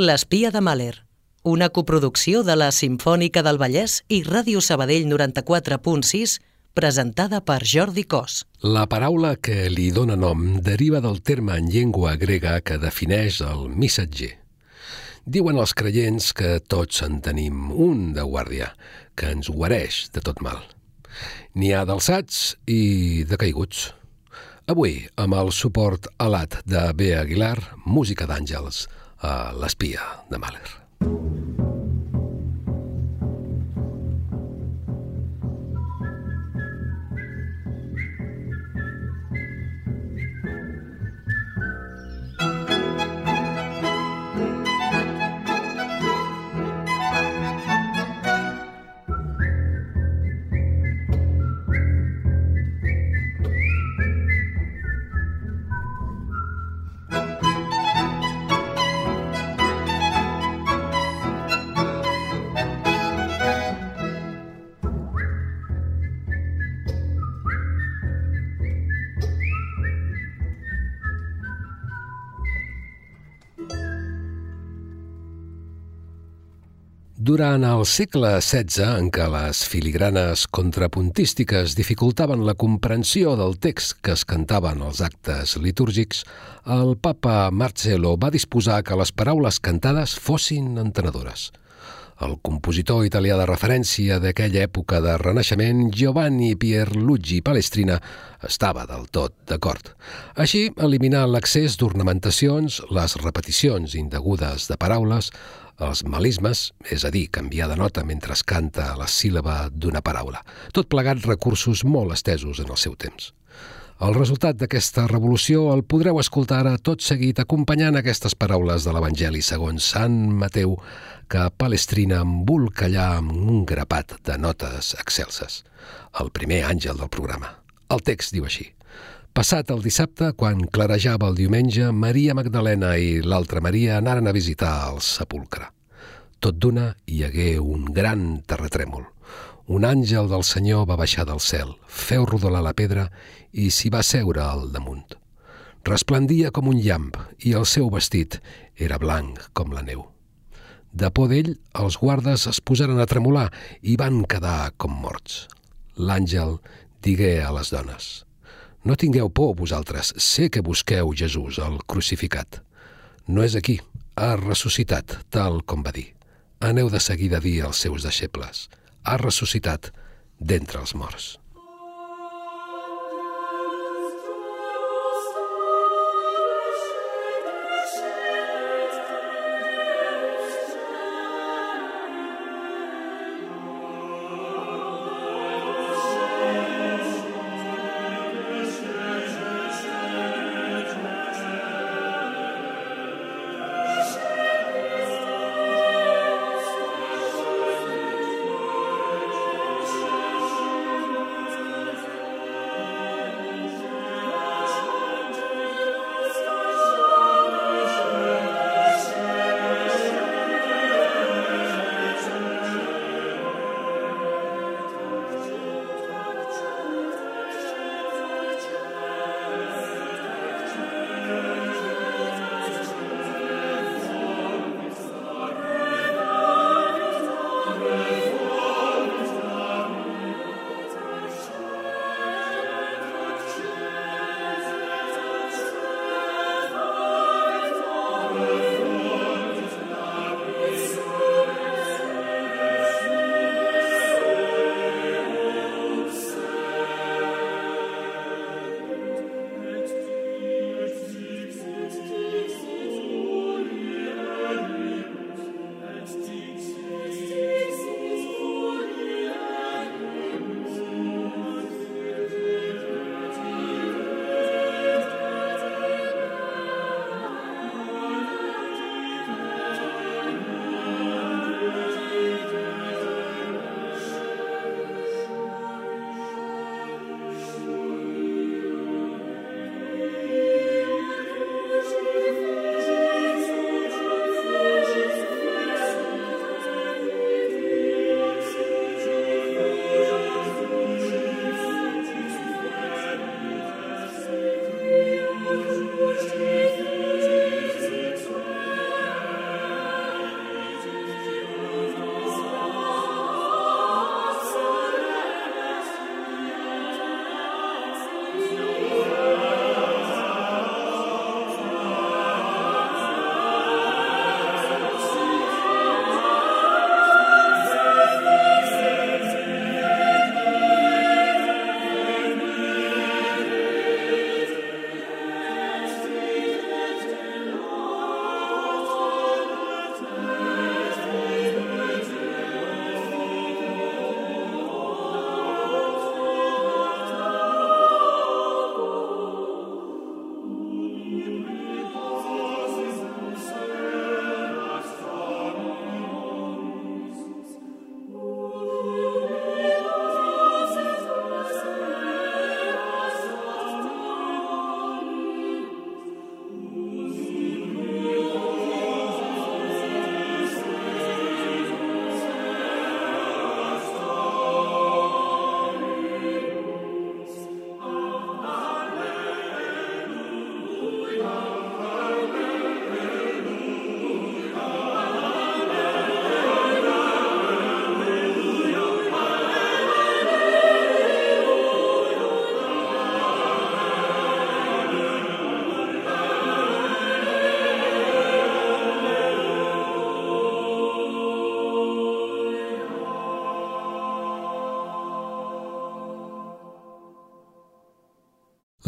L'espia de Mahler, una coproducció de la Simfònica del Vallès i Ràdio Sabadell 94.6, presentada per Jordi Cos. La paraula que li dóna nom deriva del terme en llengua grega que defineix el missatger. Diuen els creients que tots en tenim un de guàrdia, que ens guareix de tot mal. N'hi ha d'alçats i de caiguts. Avui, amb el suport alat de B. Aguilar, música d'àngels, a l'espia de Mahler. Durant el segle XVI, en què les filigranes contrapuntístiques dificultaven la comprensió del text que es cantaven als actes litúrgics, el papa Marcelo va disposar que les paraules cantades fossin entenedores. El compositor italià de referència d'aquella època de renaixement, Giovanni Pierluigi Palestrina, estava del tot d'acord. Així, eliminar l'accés d'ornamentacions, les repeticions indegudes de paraules, els malismes, és a dir, canviar de nota mentre es canta la síl·laba d'una paraula, tot plegat recursos molt estesos en el seu temps. El resultat d'aquesta revolució el podreu escoltar ara tot seguit acompanyant aquestes paraules de l'Evangeli segons Sant Mateu que Palestrina embolcallà amb un grapat de notes excelses. El primer àngel del programa. El text diu així. Passat el dissabte, quan clarejava el diumenge, Maria Magdalena i l'altra Maria anaren a visitar el sepulcre. Tot d'una hi hagué un gran terratrèmol. Un àngel del Senyor va baixar del cel, feu rodolar la pedra i s'hi va seure al damunt. Resplendia com un llamp i el seu vestit era blanc com la neu. De por d'ell, els guardes es posaren a tremolar i van quedar com morts. L'àngel digué a les dones – no tingueu por, vosaltres. Sé que busqueu Jesús, el crucificat. No és aquí. Ha ressuscitat, tal com va dir. Aneu de seguida a dir als seus deixebles. Ha ressuscitat d'entre els morts.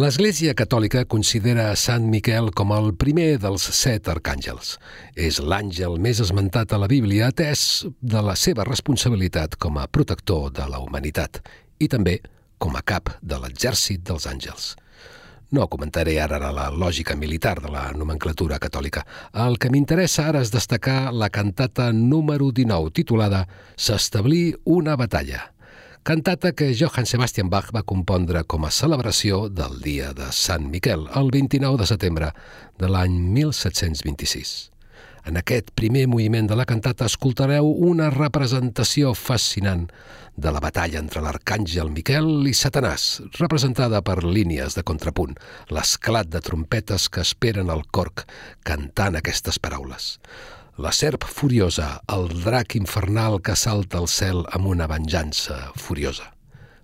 L'Església Catòlica considera a Sant Miquel com el primer dels set arcàngels. És l'àngel més esmentat a la Bíblia atès de la seva responsabilitat com a protector de la humanitat i també com a cap de l'exèrcit dels àngels. No comentaré ara la lògica militar de la nomenclatura catòlica. El que m'interessa ara és destacar la cantata número 19, titulada S'establí una batalla cantata que Johann Sebastian Bach va compondre com a celebració del dia de Sant Miquel, el 29 de setembre de l'any 1726. En aquest primer moviment de la cantata escoltareu una representació fascinant de la batalla entre l'arcàngel Miquel i Satanàs, representada per línies de contrapunt, l'esclat de trompetes que esperen el corc cantant aquestes paraules. La serp furiosa, el drac infernal que salta al cel amb una venjança furiosa.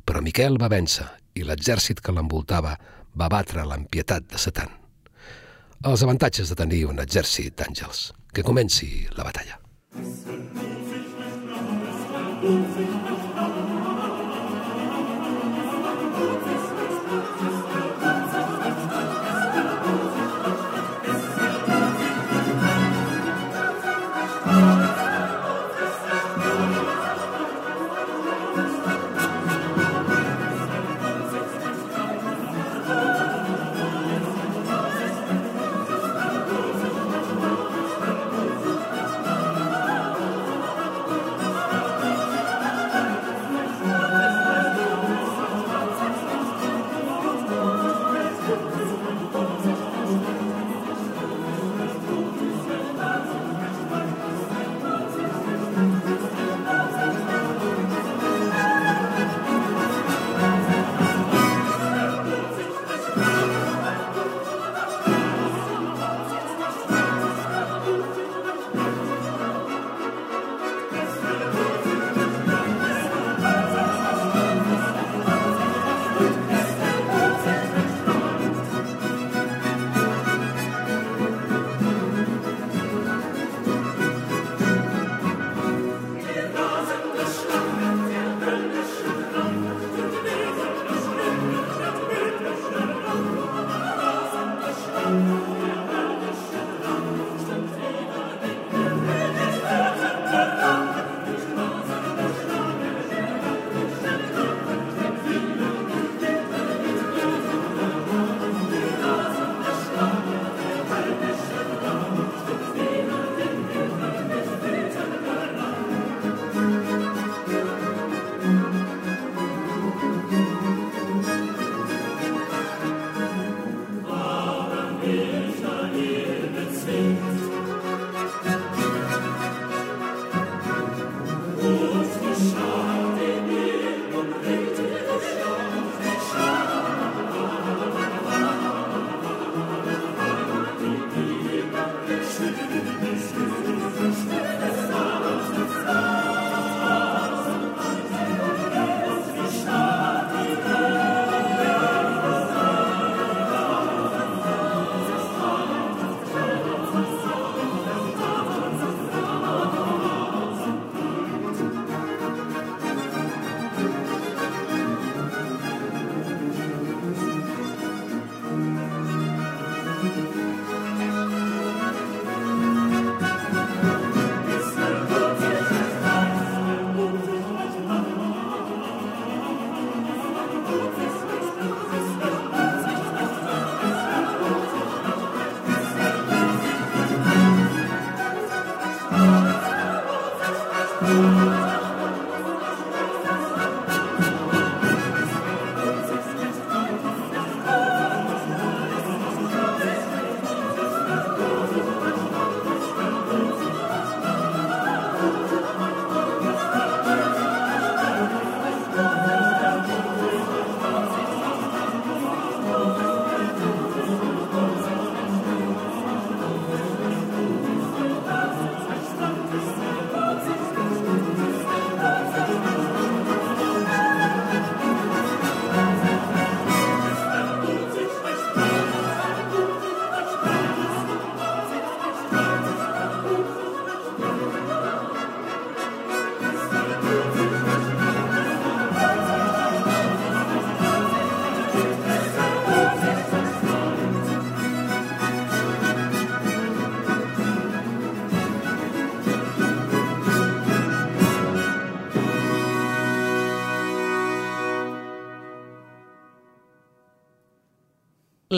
Però Miquel va vèncer i l'exèrcit que l'envoltava va batre l'empietat de Satan. Els avantatges de tenir un exèrcit d'àngels. Que comenci la batalla.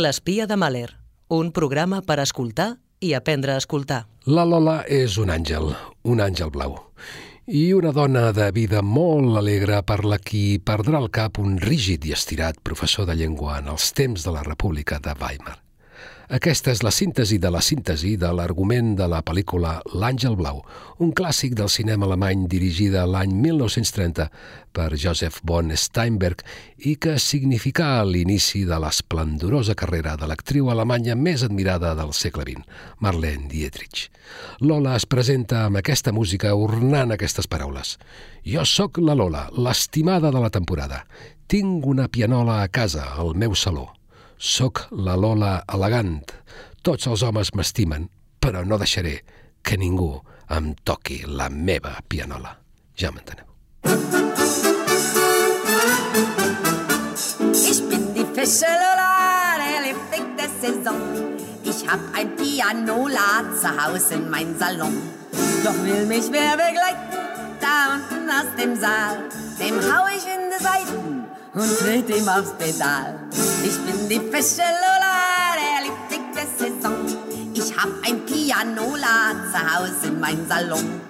L'espia de Mahler, un programa per escoltar i aprendre a escoltar. La Lola és un àngel, un àngel blau. I una dona de vida molt alegre per la qui perdrà el cap un rígid i estirat professor de llengua en els temps de la República de Weimar. Aquesta és la síntesi de la síntesi de l'argument de la pel·lícula L'Àngel Blau, un clàssic del cinema alemany dirigida l'any 1930 per Joseph von Steinberg i que significà l'inici de l'esplendorosa carrera de l'actriu alemanya més admirada del segle XX, Marlene Dietrich. Lola es presenta amb aquesta música ornant aquestes paraules. Jo sóc la Lola, l'estimada de la temporada. Tinc una pianola a casa, al meu saló. Soc la Lola elegant. Tots els homes m'estimen, però no deixaré que ningú em toqui la meva pianola. Ja m'enteneu. Ich bin die Fische Lola, der Liebling der Saison. Ich hab ein Pianola zu Hause in mein Salon. Doch will mich wer begleiten, da unten aus dem Saal, dem hau ich in die Seiten und tritt ihm aufs Pedal. Ich bin die Fische Lola, der Liebling der Saison. Ich hab ein Pianola zu Hause in mein Salon.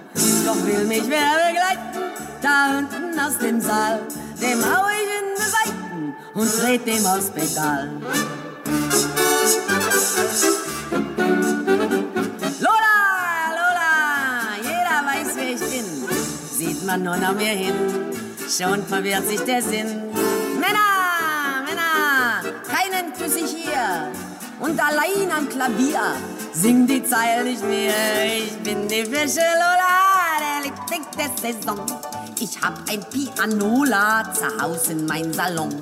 Doch will mich wer begleiten, da unten aus dem Saal, dem hau ich in die Seiten und dreht ihm aufs Pedal. Lola, Lola, jeder weiß, wer ich bin. Sieht man nur nach mir hin, schon verwirrt sich der Sinn. Männer, Männer, keinen küsse ich hier. Und allein am Klavier sing die Zeil nicht mehr. Ich bin die Fische Lola, der Liebling der Saison. Ich hab ein Pianola zu Hause in mein Salon.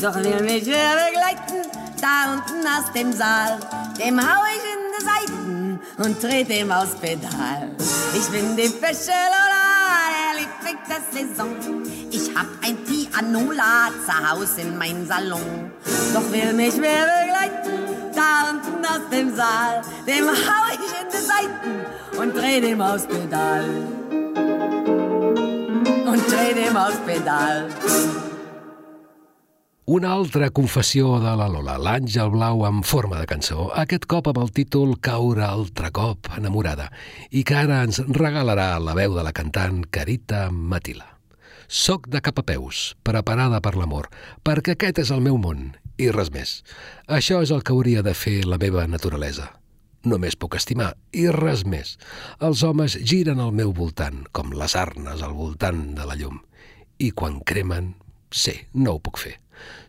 Doch will mich wer begleiten, da unten aus dem Saal, dem hau ich in die Seiten und dreht ihm aufs Pedal. Ich bin die Fische Lola, der Liebling der Saison. Ich hab ein Pianola zu Hause in mein Salon. Doch will mich wer begleiten, da unten aus dem Saal, dem hau ich in die Seiten und dreh dem aufs Pedal. Und dreh dem aufs Pedal. Una altra confessió de la Lola, l'Àngel Blau en forma de cançó, aquest cop amb el títol Caure altre cop enamorada, i que ara ens regalarà la veu de la cantant Carita Matila. Soc de cap a peus, preparada per l'amor, perquè aquest és el meu món, i res més. Això és el que hauria de fer la meva naturalesa. Només puc estimar, i res més. Els homes giren al meu voltant, com les arnes al voltant de la llum. I quan cremen, sí, no ho puc fer.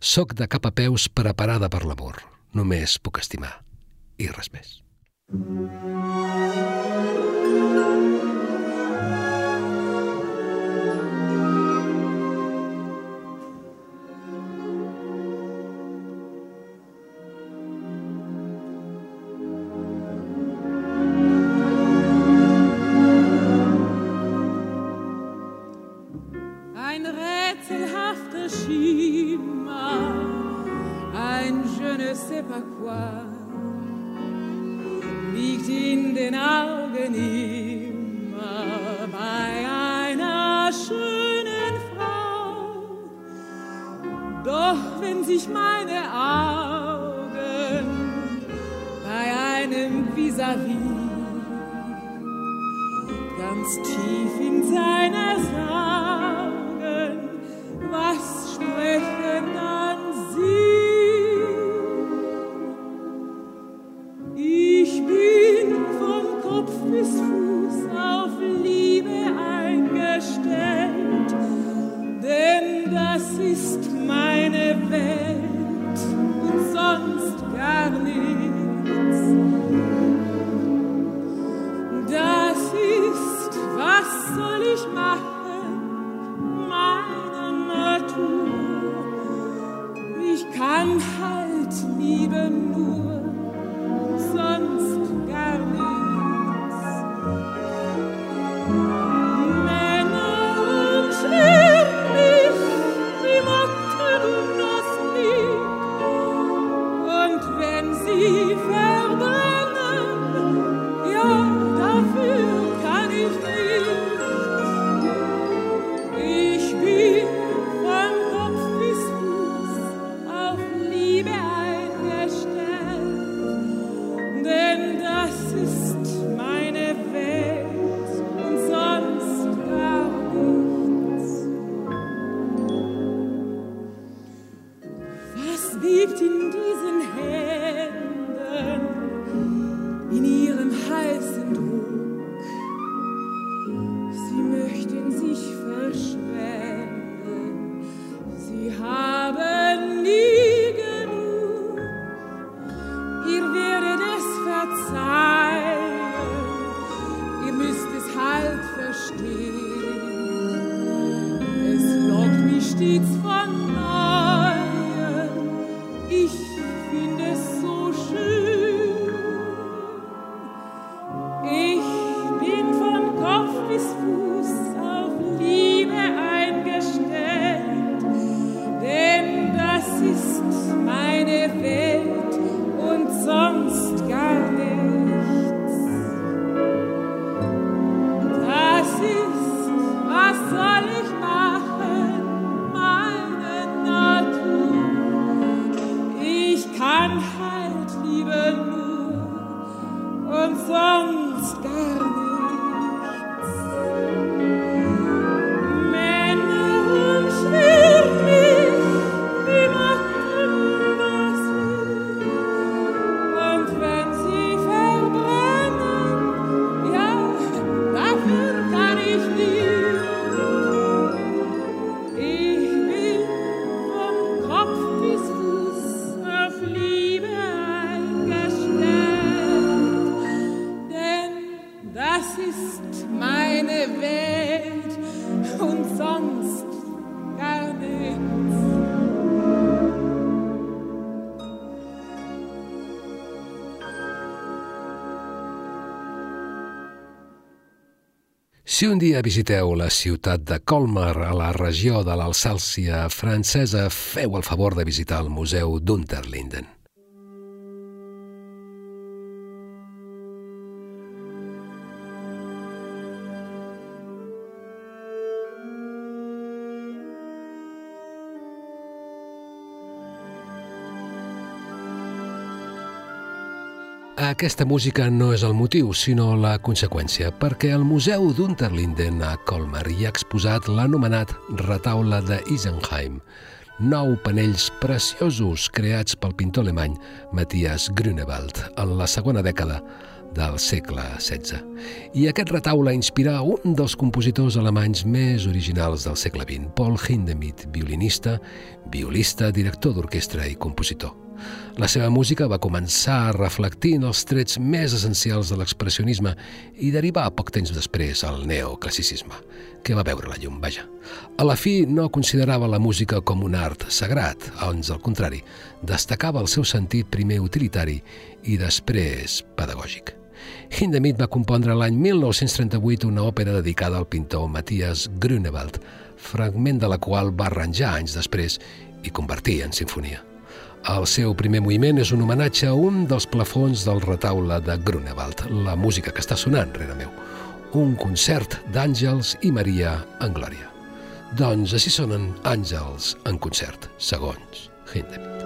Soc de cap a peus preparada per l'amor. Només puc estimar, i res més. Ein pas quoi, liegt in den Augen immer bei einer schönen Frau. Doch wenn sich meine Augen bei einem vis-à-vis ganz tief in seiner Sagen, was sprechen Si un dia visiteu la ciutat de Colmar a la regió de l'Alsàcia francesa, feu el favor de visitar el Museu d'Unterlinden. Aquesta música no és el motiu, sinó la conseqüència, perquè el Museu d'Unterlinden a Colmar hi ha exposat l'anomenat retaule de Isenheim, nou panells preciosos creats pel pintor alemany Matthias Grünewald en la segona dècada del segle XVI. I aquest retaule inspirà un dels compositors alemanys més originals del segle XX, Paul Hindemith, violinista, violista, director d'orquestra i compositor. La seva música va començar reflectint els trets més essencials de l'expressionisme i derivar poc temps després al neoclassicisme, que va veure la llum, vaja. A la fi no considerava la música com un art sagrat, ans al contrari, destacava el seu sentit primer utilitari i després pedagògic. Hindemith va compondre l'any 1938 una òpera dedicada al pintor Matthias Grünewald, fragment de la qual va arranjar anys després i convertir en sinfonia. El seu primer moviment és un homenatge a un dels plafons del retaule de Grunewald, la música que està sonant rere meu. Un concert d'Àngels i Maria en Glòria. Doncs així sonen Àngels en concert, segons Hindemith.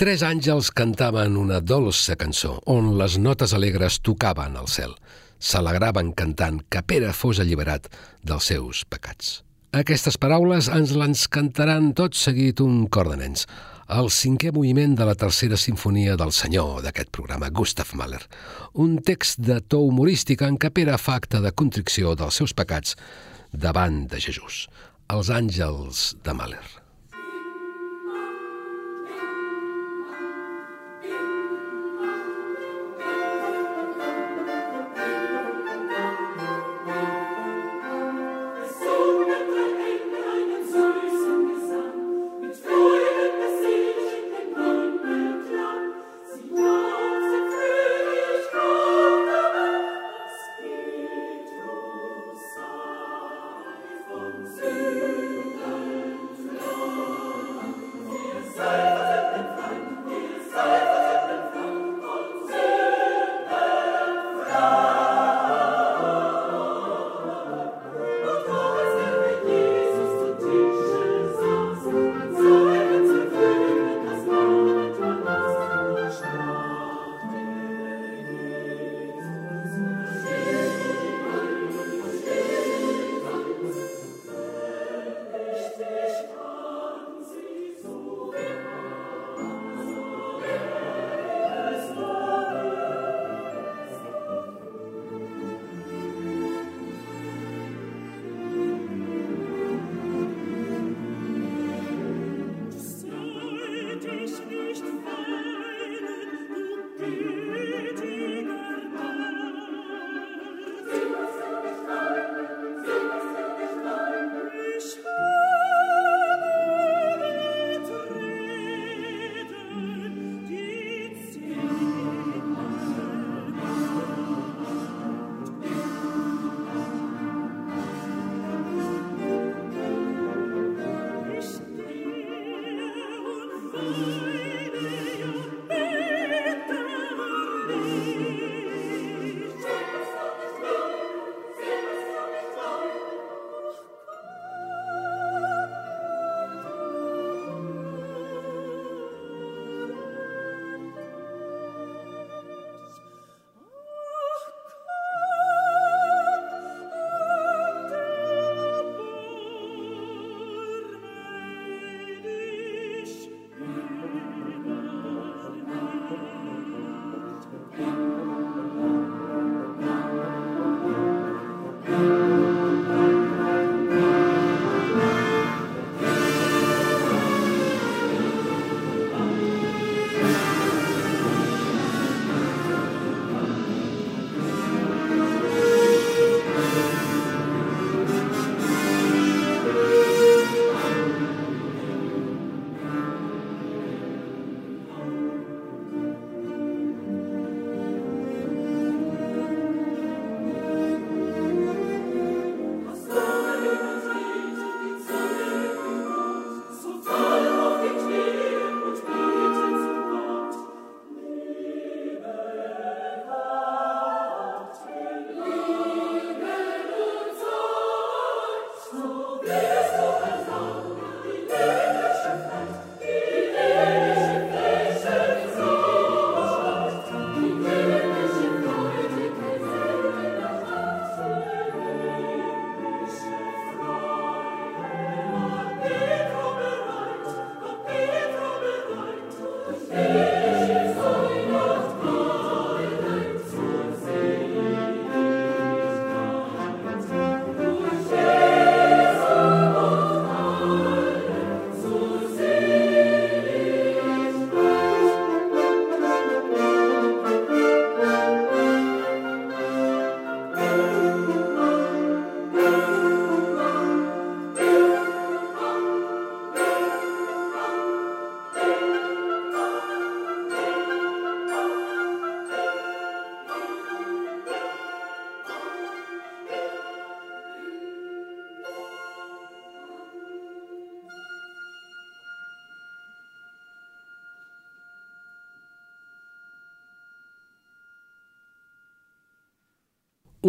Tres àngels cantaven una dolça cançó on les notes alegres tocaven el cel. S'alegraven cantant que Pere fos alliberat dels seus pecats. Aquestes paraules ens les cantaran tot seguit un cor de nens, el cinquè moviment de la tercera sinfonia del senyor d'aquest programa, Gustav Mahler. Un text de to humorístic en què Pere fa acte de contricció dels seus pecats davant de Jesús. Els àngels de Mahler.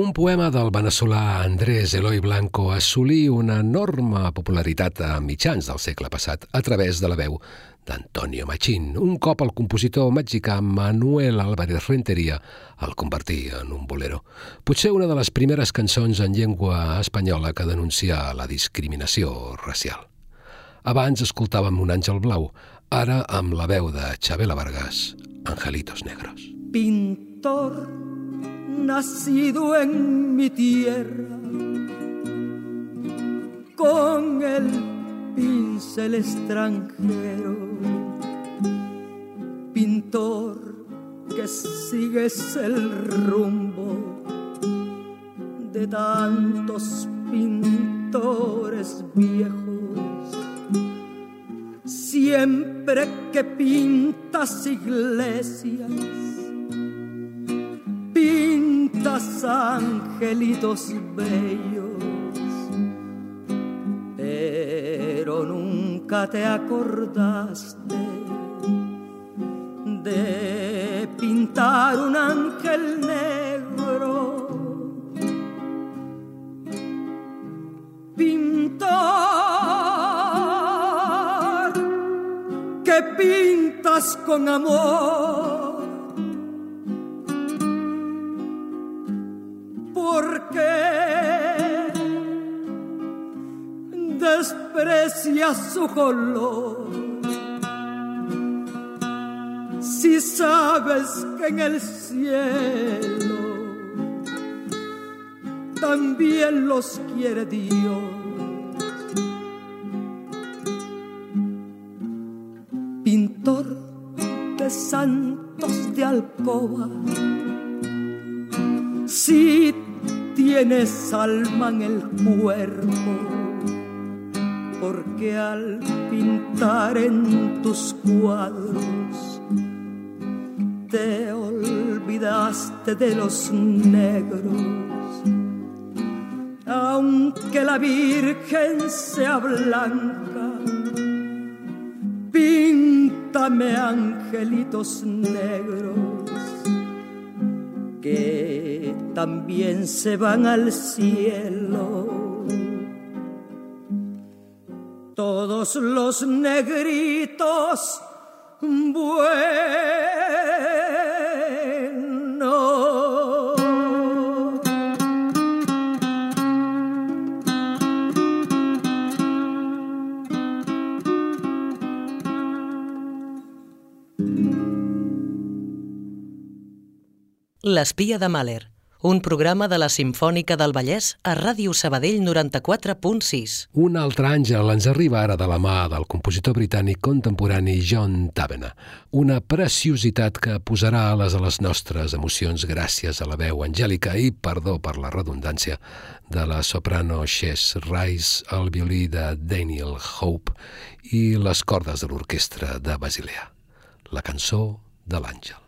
Un poema del veneçolà Andrés Eloi Blanco assolí una enorme popularitat a mitjans del segle passat a través de la veu d'Antonio Machín. Un cop el compositor mexicà Manuel Álvarez Renteria el convertí en un bolero. Potser una de les primeres cançons en llengua espanyola que denuncia la discriminació racial. Abans escoltàvem un àngel blau, ara amb la veu de Chabela Vargas, Angelitos Negros. Pintor nacido en mi tierra, con el pincel extranjero, pintor que sigues el rumbo de tantos pintores viejos. Siempre que pintas iglesias, pintas angelitos bellos, pero nunca te acordaste de pintar un ángel negro. Pintar que pintas con amor color? Si sabes que en el cielo también los quiere Dios. Pintor de santos de alcoba, si tienes alma en el cuerpo, porque al pintar en tus cuadros te olvidaste de los negros. Aunque la Virgen sea blanca, píntame angelitos negros que también se van al cielo. Todos los negritos buenos. L'espia de Mahler, un programa de la Simfònica del Vallès a Ràdio Sabadell 94.6. Un altre àngel ens arriba ara de la mà del compositor britànic contemporani John Tavener, una preciositat que posarà ales a les nostres emocions gràcies a la veu angèlica i, perdó per la redundància, de la soprano Chess Rice, el violí de Daniel Hope i les cordes de l'orquestra de Basilea. La cançó de l'àngel.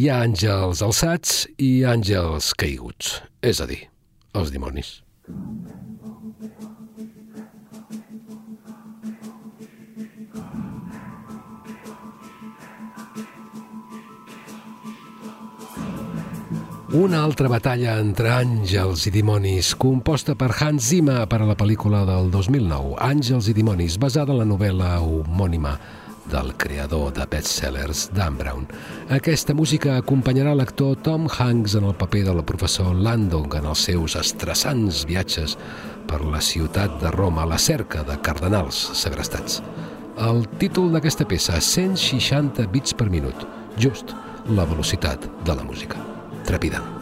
Hi ha àngels alçats i àngels caiguts, és a dir, els dimonis. Una altra batalla entre àngels i dimonis, composta per Hans Zimmer per a la pel·lícula del 2009, Àngels i dimonis, basada en la novel·la homònima del creador de bestsellers Dan Brown. Aquesta música acompanyarà l'actor Tom Hanks en el paper del professor Landon en els seus estressants viatges per la ciutat de Roma a la cerca de cardenals segrestats. El títol d'aquesta peça, 160 bits per minut, just la velocitat de la música trepidant.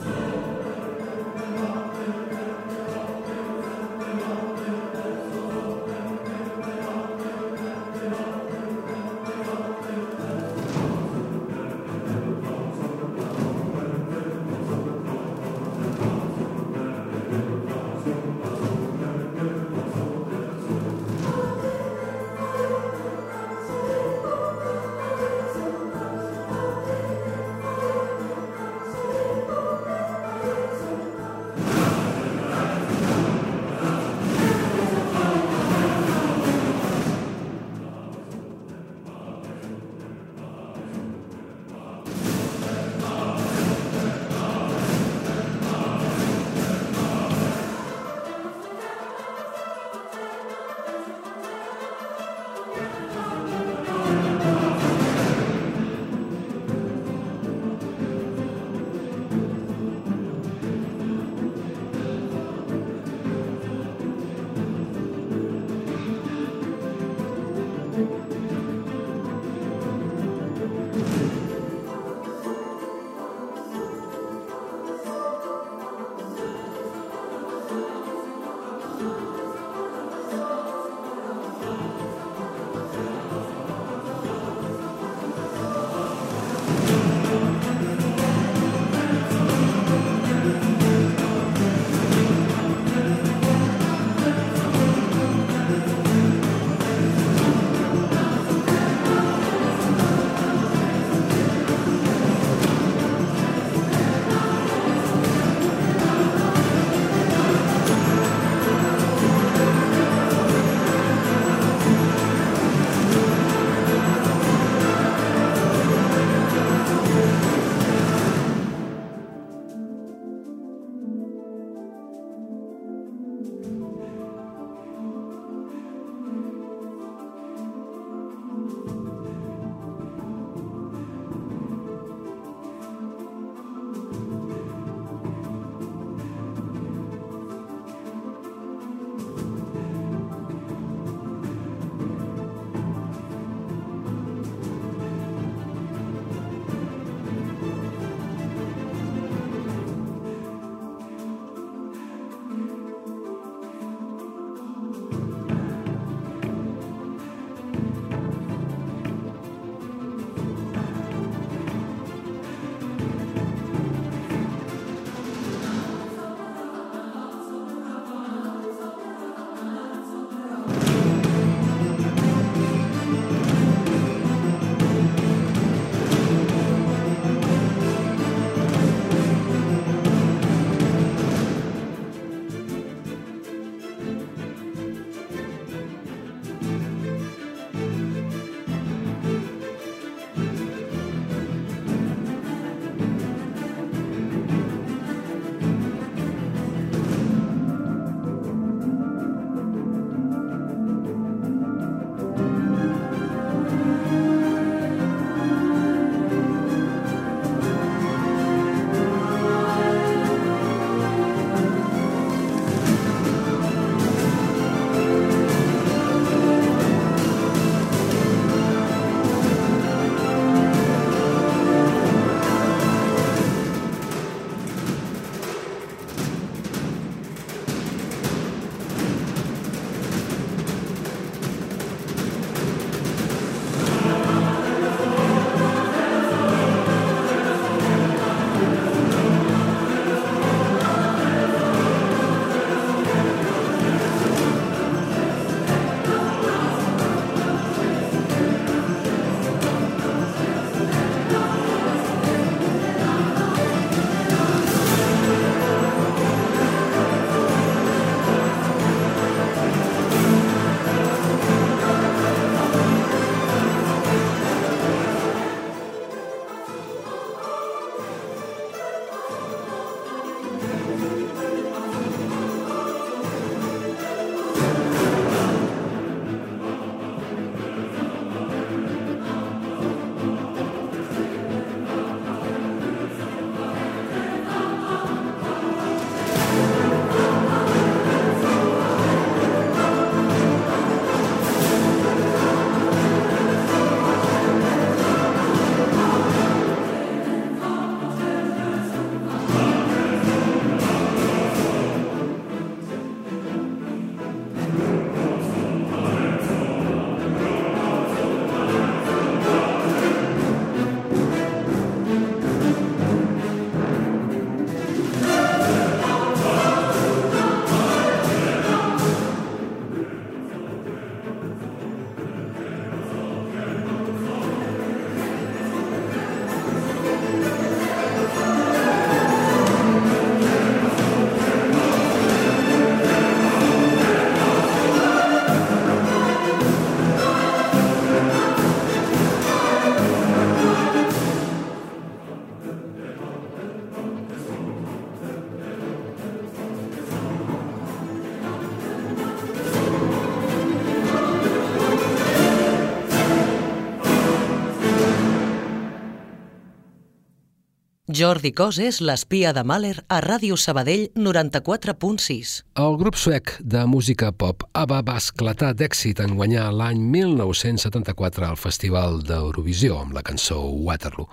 Jordi Cos és l'espia de Mahler a Ràdio Sabadell 94.6. El grup suec de música pop ABBA va esclatar d'èxit en guanyar l'any 1974 al Festival d'Eurovisió amb la cançó Waterloo.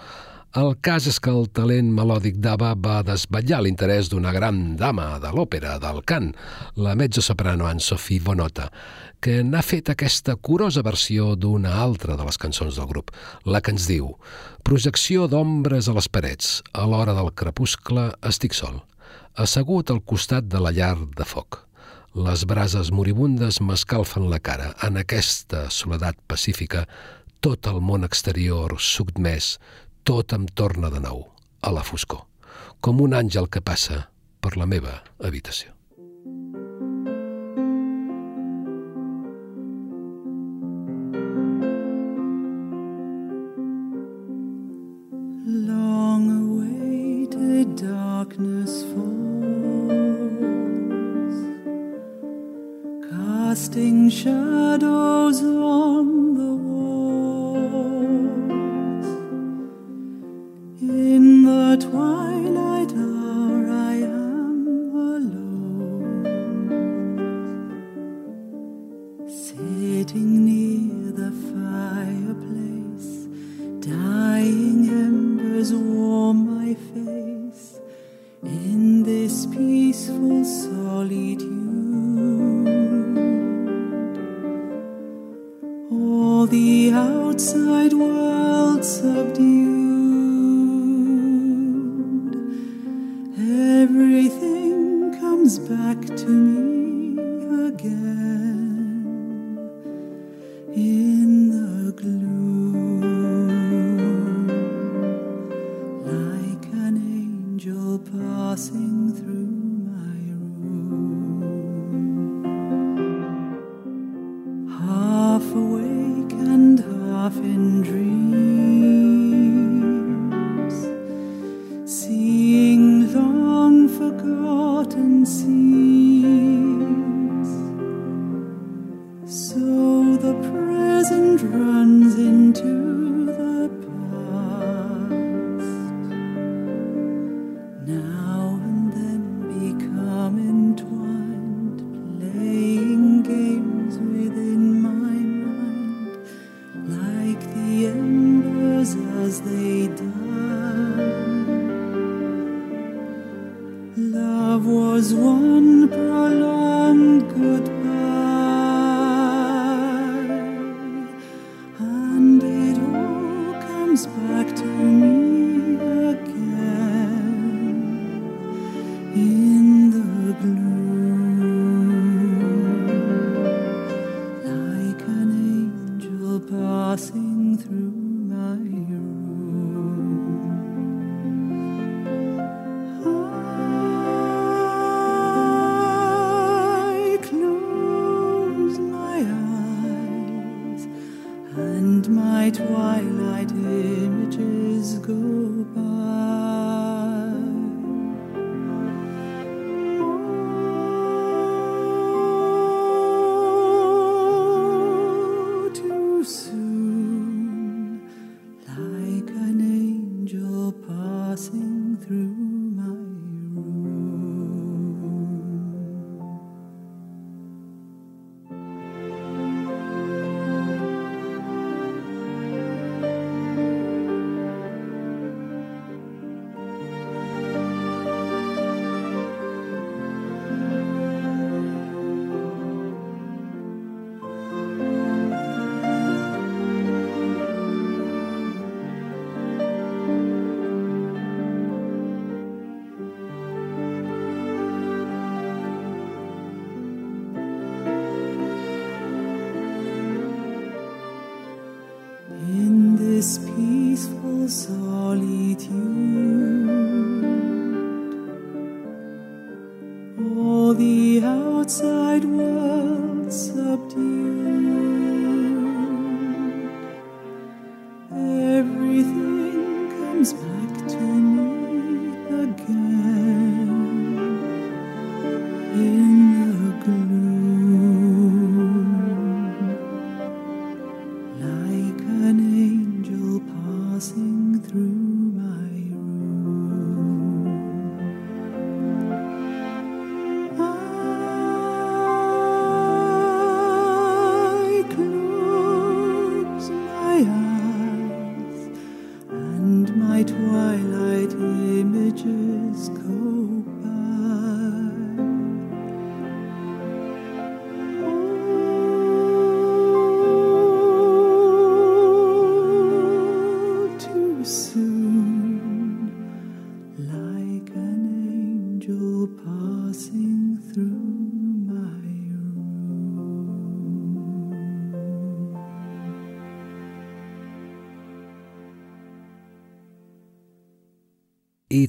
El cas és que el talent melòdic d'Ava va desvetllar l'interès d'una gran dama de l'òpera, del cant, la mezzo-soprano Anne-Sophie Bonota, que n'ha fet aquesta curosa versió d'una altra de les cançons del grup, la que ens diu «Projecció d'ombres a les parets, a l'hora del crepuscle estic sol, assegut al costat de la llar de foc». Les brases moribundes m'escalfen la cara. En aquesta soledat pacífica, tot el món exterior sotmès tot em torna de nou, a la foscor, com un àngel que passa per la meva habitació. Darkness falls, casting shadows on between passing through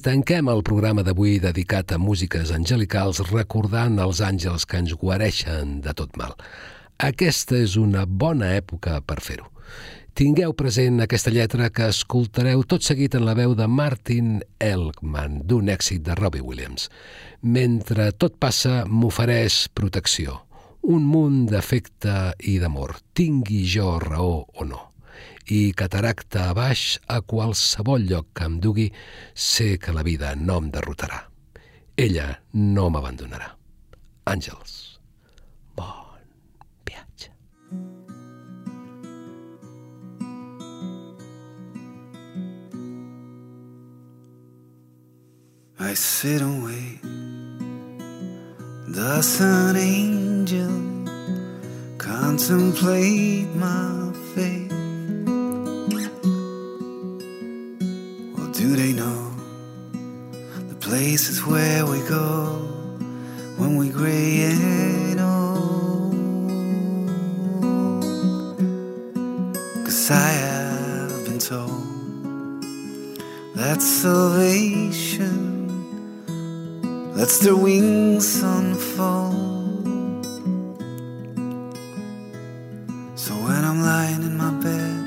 tanquem el programa d'avui dedicat a músiques angelicals recordant els àngels que ens guareixen de tot mal. Aquesta és una bona època per fer-ho. Tingueu present aquesta lletra que escoltareu tot seguit en la veu de Martin Elkman, d'un èxit de Robbie Williams. Mentre tot passa, m'ofereix protecció, un munt d'afecte i d'amor, tingui jo raó o no i cataracta a baix a qualsevol lloc que em dugui, sé que la vida no em derrotarà. Ella no m'abandonarà. Àngels, bon viatge. I sit and wait. Does an angel contemplate my fate? Do they know the places where we go when we gray and old? Cause I have been told that salvation lets their wings unfold. So when I'm lying in my bed,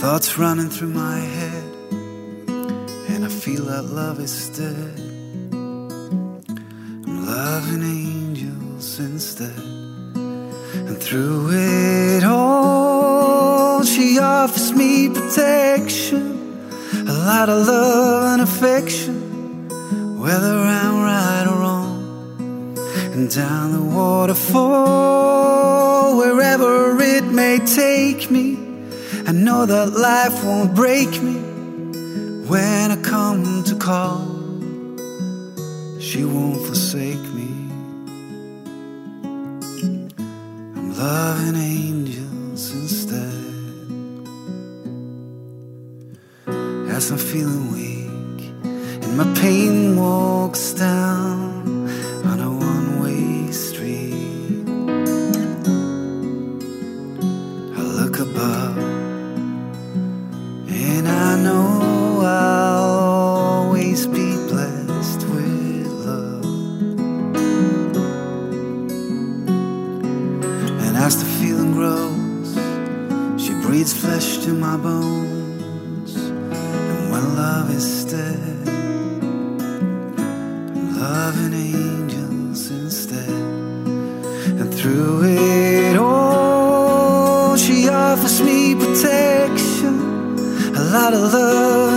thoughts running through my head, love is dead. I'm loving angels instead, and through it all, she offers me protection, a lot of love and affection whether I'm right or wrong, and down the waterfall, wherever it may take me. I know that life won't break me when I call. She won't forsake me. I'm loving angels of love.